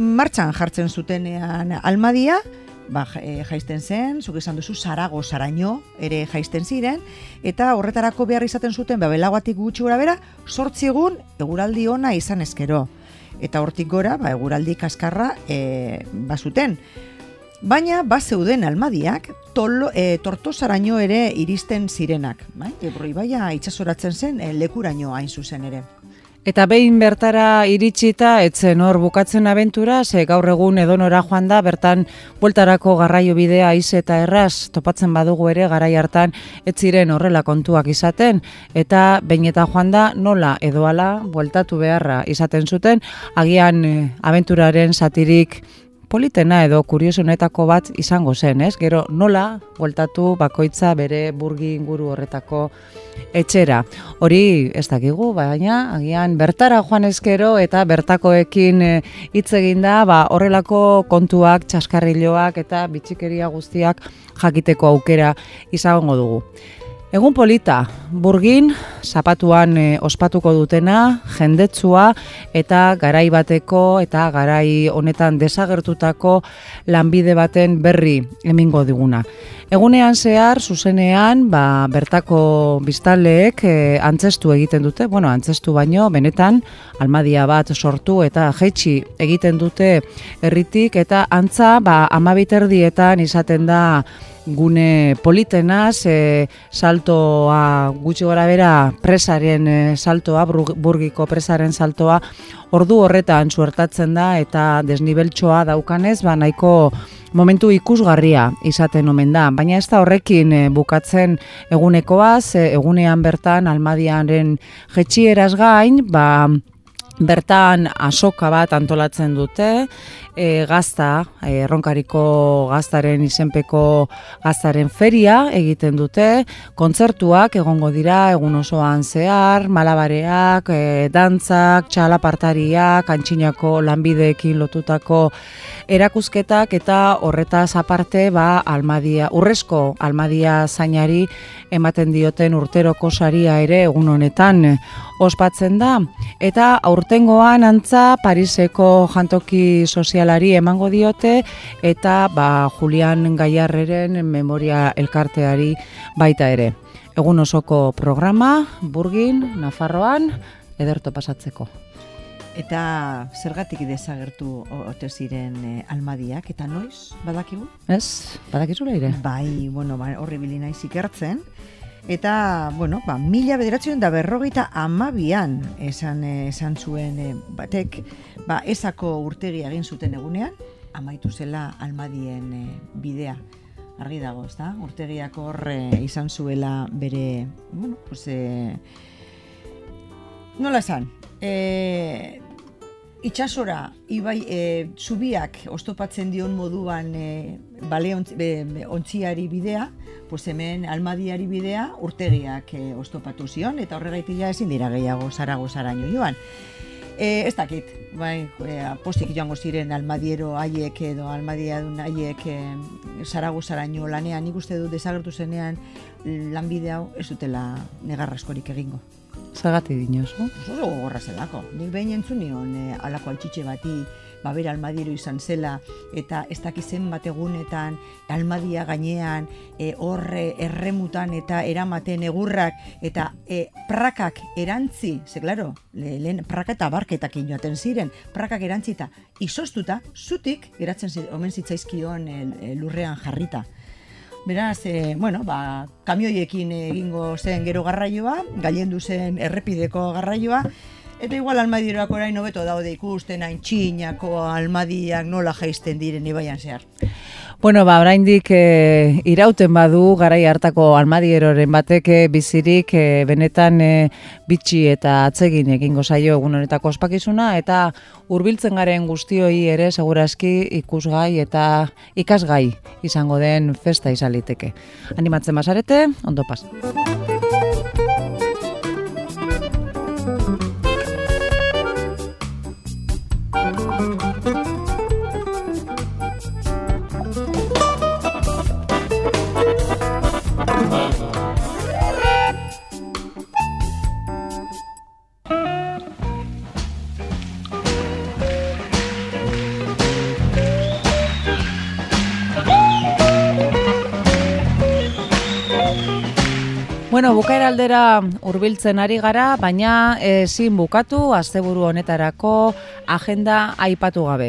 martxan jartzen zutenean almadia, ba, e, jaisten zen, zuk esan duzu, zarago, zaraino, ere jaisten ziren, eta horretarako behar izaten zuten, ba, belaguatik gutxi gura bera, sortzi egun eguraldi ona izan ezkero. Eta hortik gora, ba, eguraldi kaskarra e, bazuten. Baina, ba zeuden almadiak, tolo, e, tortosaraino ere iristen zirenak. Bai? Ebro ibaia itxasoratzen zen e, lekuraino hain zuzen ere. Eta behin bertara iritsita, etzen hor bukatzen abentura, ze gaur egun edonora joan da, bertan bueltarako garraio bidea iz eta erraz topatzen badugu ere garai hartan ez ziren horrela kontuak izaten, eta behin eta joan da nola edoala bueltatu beharra izaten zuten, agian eh, abenturaren satirik politena edo kuriosunetako bat izango zen, ez? Gero nola bueltatu bakoitza bere burgi inguru horretako etxera. Hori ez dakigu, baina agian bertara joan ezkero eta bertakoekin eh, hitz egin da, ba, horrelako kontuak, txaskarriloak eta bitxikeria guztiak jakiteko aukera izango dugu. Egun polita, burgin, zapatuan e, ospatuko dutena, jendetsua eta garai bateko eta garai honetan desagertutako lanbide baten berri emingo diguna. Egunean zehar, zuzenean, ba, bertako biztaleek e, antzestu egiten dute, bueno, antzestu baino, benetan, almadia bat sortu eta jetxi egiten dute herritik eta antza, ba, amabiterdietan izaten da, gune politenaz, e, saltoa gutxi gora bera presaren e, saltoa, burgiko presaren saltoa, ordu horretan suertatzen da eta desnibeltsoa daukanez, ba nahiko momentu ikusgarria izaten omen da. Baina ez da horrekin e, bukatzen egunekoaz, e, egunean bertan almadiaren jetxieraz gain, ba, Bertan asoka bat antolatzen dute, e, gazta, e, erronkariko gaztaren izenpeko gaztaren feria egiten dute, kontzertuak egongo dira egun osoan zehar, malabareak, e, dantzak, txalapartariak, antxinako lanbideekin lotutako erakusketak eta horretaz aparte ba, almadia, urrezko almadia zainari ematen dioten urteroko saria ere egun honetan ospatzen da. Eta aurtengoan antza Pariseko jantoki sozial sozialari emango diote eta ba, Julian Gaiarreren memoria elkarteari baita ere. Egun osoko programa, Burgin, Nafarroan, ederto pasatzeko. Eta zergatik desagertu ote ziren eh, almadiak eta noiz badakigu? Ez, badakizu leire. Bai, bueno, ba, horri bilina ikertzen. Eta, bueno, ba, mila bederatzen da berrogeita amabian esan, esan zuen eh, batek, ba, ezako urtegi egin zuten egunean, amaitu zela almadien eh, bidea. argi dago, ezta? Urtegiak hor eh, izan zuela bere, bueno, pues, eh, nola esan, eh, itxasora, ibai, e, zubiak oztopatzen dion moduan e, bale ontziari bidea, pues hemen almadiari bidea urtegiak e, oztopatu zion, eta horregaitik ja ezin dira gehiago zarago zaraino joan. E, ez dakit, bai, e, postik joango ziren almadiero haiek edo almadiadun haiek e, zaragozaraino lanean, nik uste du desagertu zenean lanbide hau ez dutela negarraskorik egingo. Zagati dinozu? Oso gogorra zelako. Nik behin entzun nion e, alako altxitxe bati, babera almadiero izan zela, eta ez dakizen bat egunetan, almadia gainean, e, horre erremutan eta eramaten egurrak, eta e, prakak erantzi, ze klaro, le, lehen praka eta barketak inoaten ziren, prakak erantzita, izostuta, zutik, geratzen omen zitzaizkion e, lurrean jarrita. Beraz, e, bueno, ba, kamioiekin egingo zen gero garraioa, gailendu zen errepideko garraioa, eta igual almadieroak orain hobeto daude ikusten hain txinako almadiak nola jaisten diren ibaian zehar. Bueno, ba, oraindik e, irauten badu garai hartako almadieroren batek eh, bizirik e, benetan e, bitxi eta atzegin egingo zaio egun honetako ospakizuna eta hurbiltzen garen guztioi ere segurazki ikusgai eta ikasgai izango den festa izan liteke. Animatzen bazarete, ondo pas. Bueno, bukaera aldera hurbiltzen ari gara, baina ezin bukatu asteburu honetarako agenda aipatu gabe.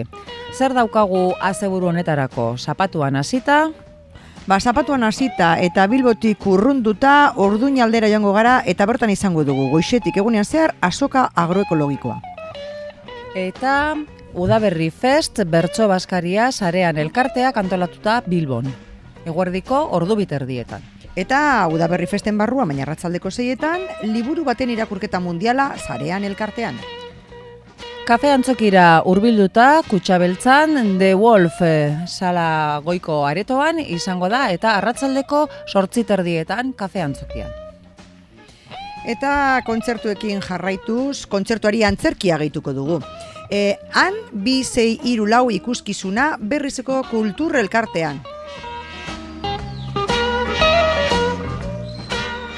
Zer daukagu asteburu honetarako? Zapatuan hasita, Ba, zapatuan hasita eta bilbotik urrunduta orduin aldera joango gara eta bertan izango dugu goixetik egunean zehar asoka agroekologikoa. eta Udaberri Fest bertso baskaria sarean elkarteak antolatuta Bilbon. Eguerdiko ordu biterdietan. Eta udaberri festen barrua, baina ratzaldeko zeietan, liburu baten irakurketa mundiala zarean elkartean. Kafe antzokira hurbilduta Kutxabeltzan The Wolf eh, sala goiko aretoan izango da eta arratzaldeko sortzi terdietan kafe antzokian. Eta kontzertuekin jarraituz, kontzertuari antzerkia gehituko dugu. E, han, bi zei iru lau ikuskizuna berrizeko kultur elkartean.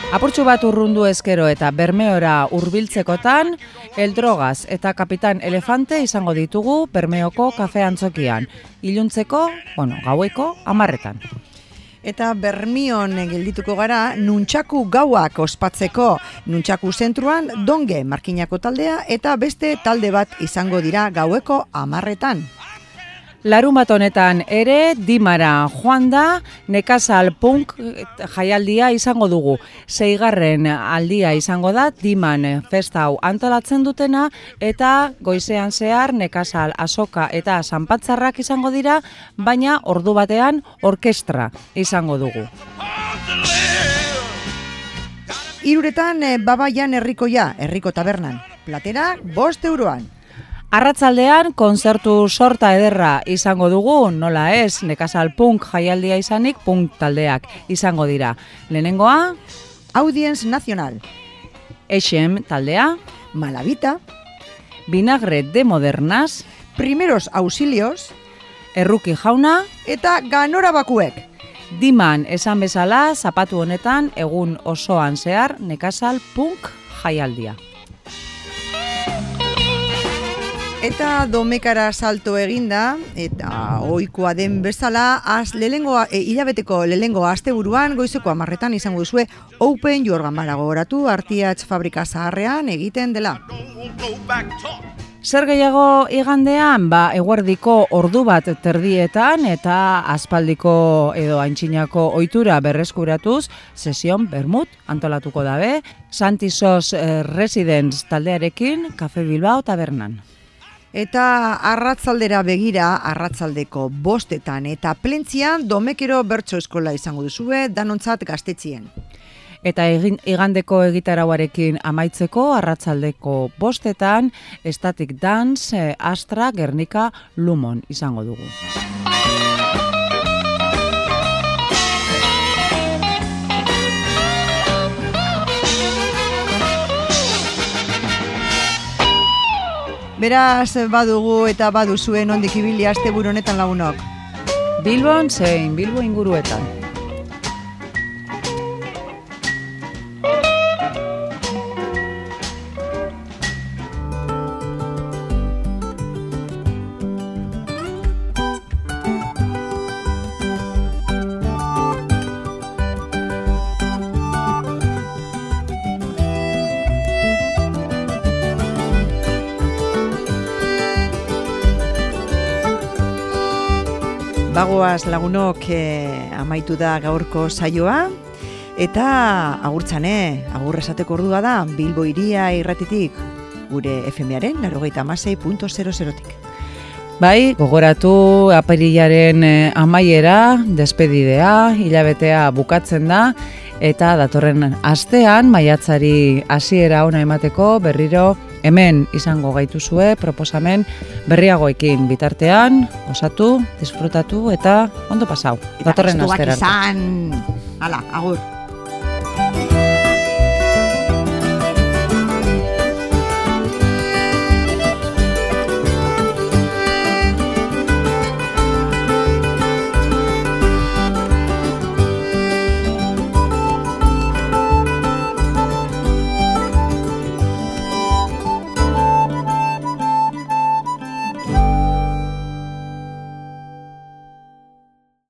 Apurtxu bat urrundu ezkero eta bermeora hurbiltzekotan, Eldrogaz eta Kapitan Elefante izango ditugu Bermeoko kafe antzokian. Iluntzeko, bueno, gaueko, amarretan. Eta Bermion geldituko gara nuntxaku gauak ospatzeko. Nuntxaku zentruan donge markinako taldea eta beste talde bat izango dira gaueko amarretan. Larun bat honetan ere Dimara joan da nekazal punk jaialdia izango dugu. Seigarren aldia izango da Diman festa hau antolatzen dutena eta goizean zehar nekazal asoka eta sanpatzarrak izango dira, baina ordu batean orkestra izango dugu. Iruretan e, babaian herrikoia, herriko tabernan. Platera, bost euroan. Arratzaldean kontzertu sorta ederra izango dugu, nola ez, nekazal punk jaialdia izanik punk taldeak izango dira. Lehenengoa, Audience Nacional, Exem taldea, Malavita, Vinagre de Modernas, Primeros Auxilios. Erruki jauna, eta Ganora Bakuek. Diman esan bezala zapatu honetan egun osoan zehar nekazal punk jaialdia. Eta domekara salto eginda, eta ohikoa den bezala, az lehengo, e, hilabeteko lehengo asteburuan goizeko amarretan izango duzue Open Jorgan Mara gogoratu artiatz fabrika zaharrean egiten dela. Zer gehiago igandean, ba, eguerdiko ordu bat terdietan eta aspaldiko edo aintxinako ohitura berreskuratuz, sesion Bermut antolatuko dabe, Santisos eh, Residence taldearekin, Cafe Bilbao tabernan. Eta arratzaldera begira, arratzaldeko bostetan eta plentzian domekero bertso eskola izango duzue danontzat gaztetzien. Eta egin, igandeko egitarauarekin amaitzeko, arratzaldeko bostetan, estatik dance, eh, astra, gernika, lumon izango dugu. Beraz, badugu eta baduzuen ondik ibili asteburu honetan lagunok. Bilbon zein Bilbo inguruetan. Bagoaz lagunok eh, amaitu da gaurko saioa eta agurtzane, agur esateko ordua da Bilbo iria irratitik gure FMaren 96.00tik. Bai, gogoratu apirilaren eh, amaiera, despedidea, hilabetea bukatzen da, eta datorren astean, maiatzari hasiera ona emateko, berriro hemen izango gaituzue proposamen berriagoekin bitartean, osatu, disfrutatu eta ondo pasau. Eta Datorren astera. izan. Hala, agur.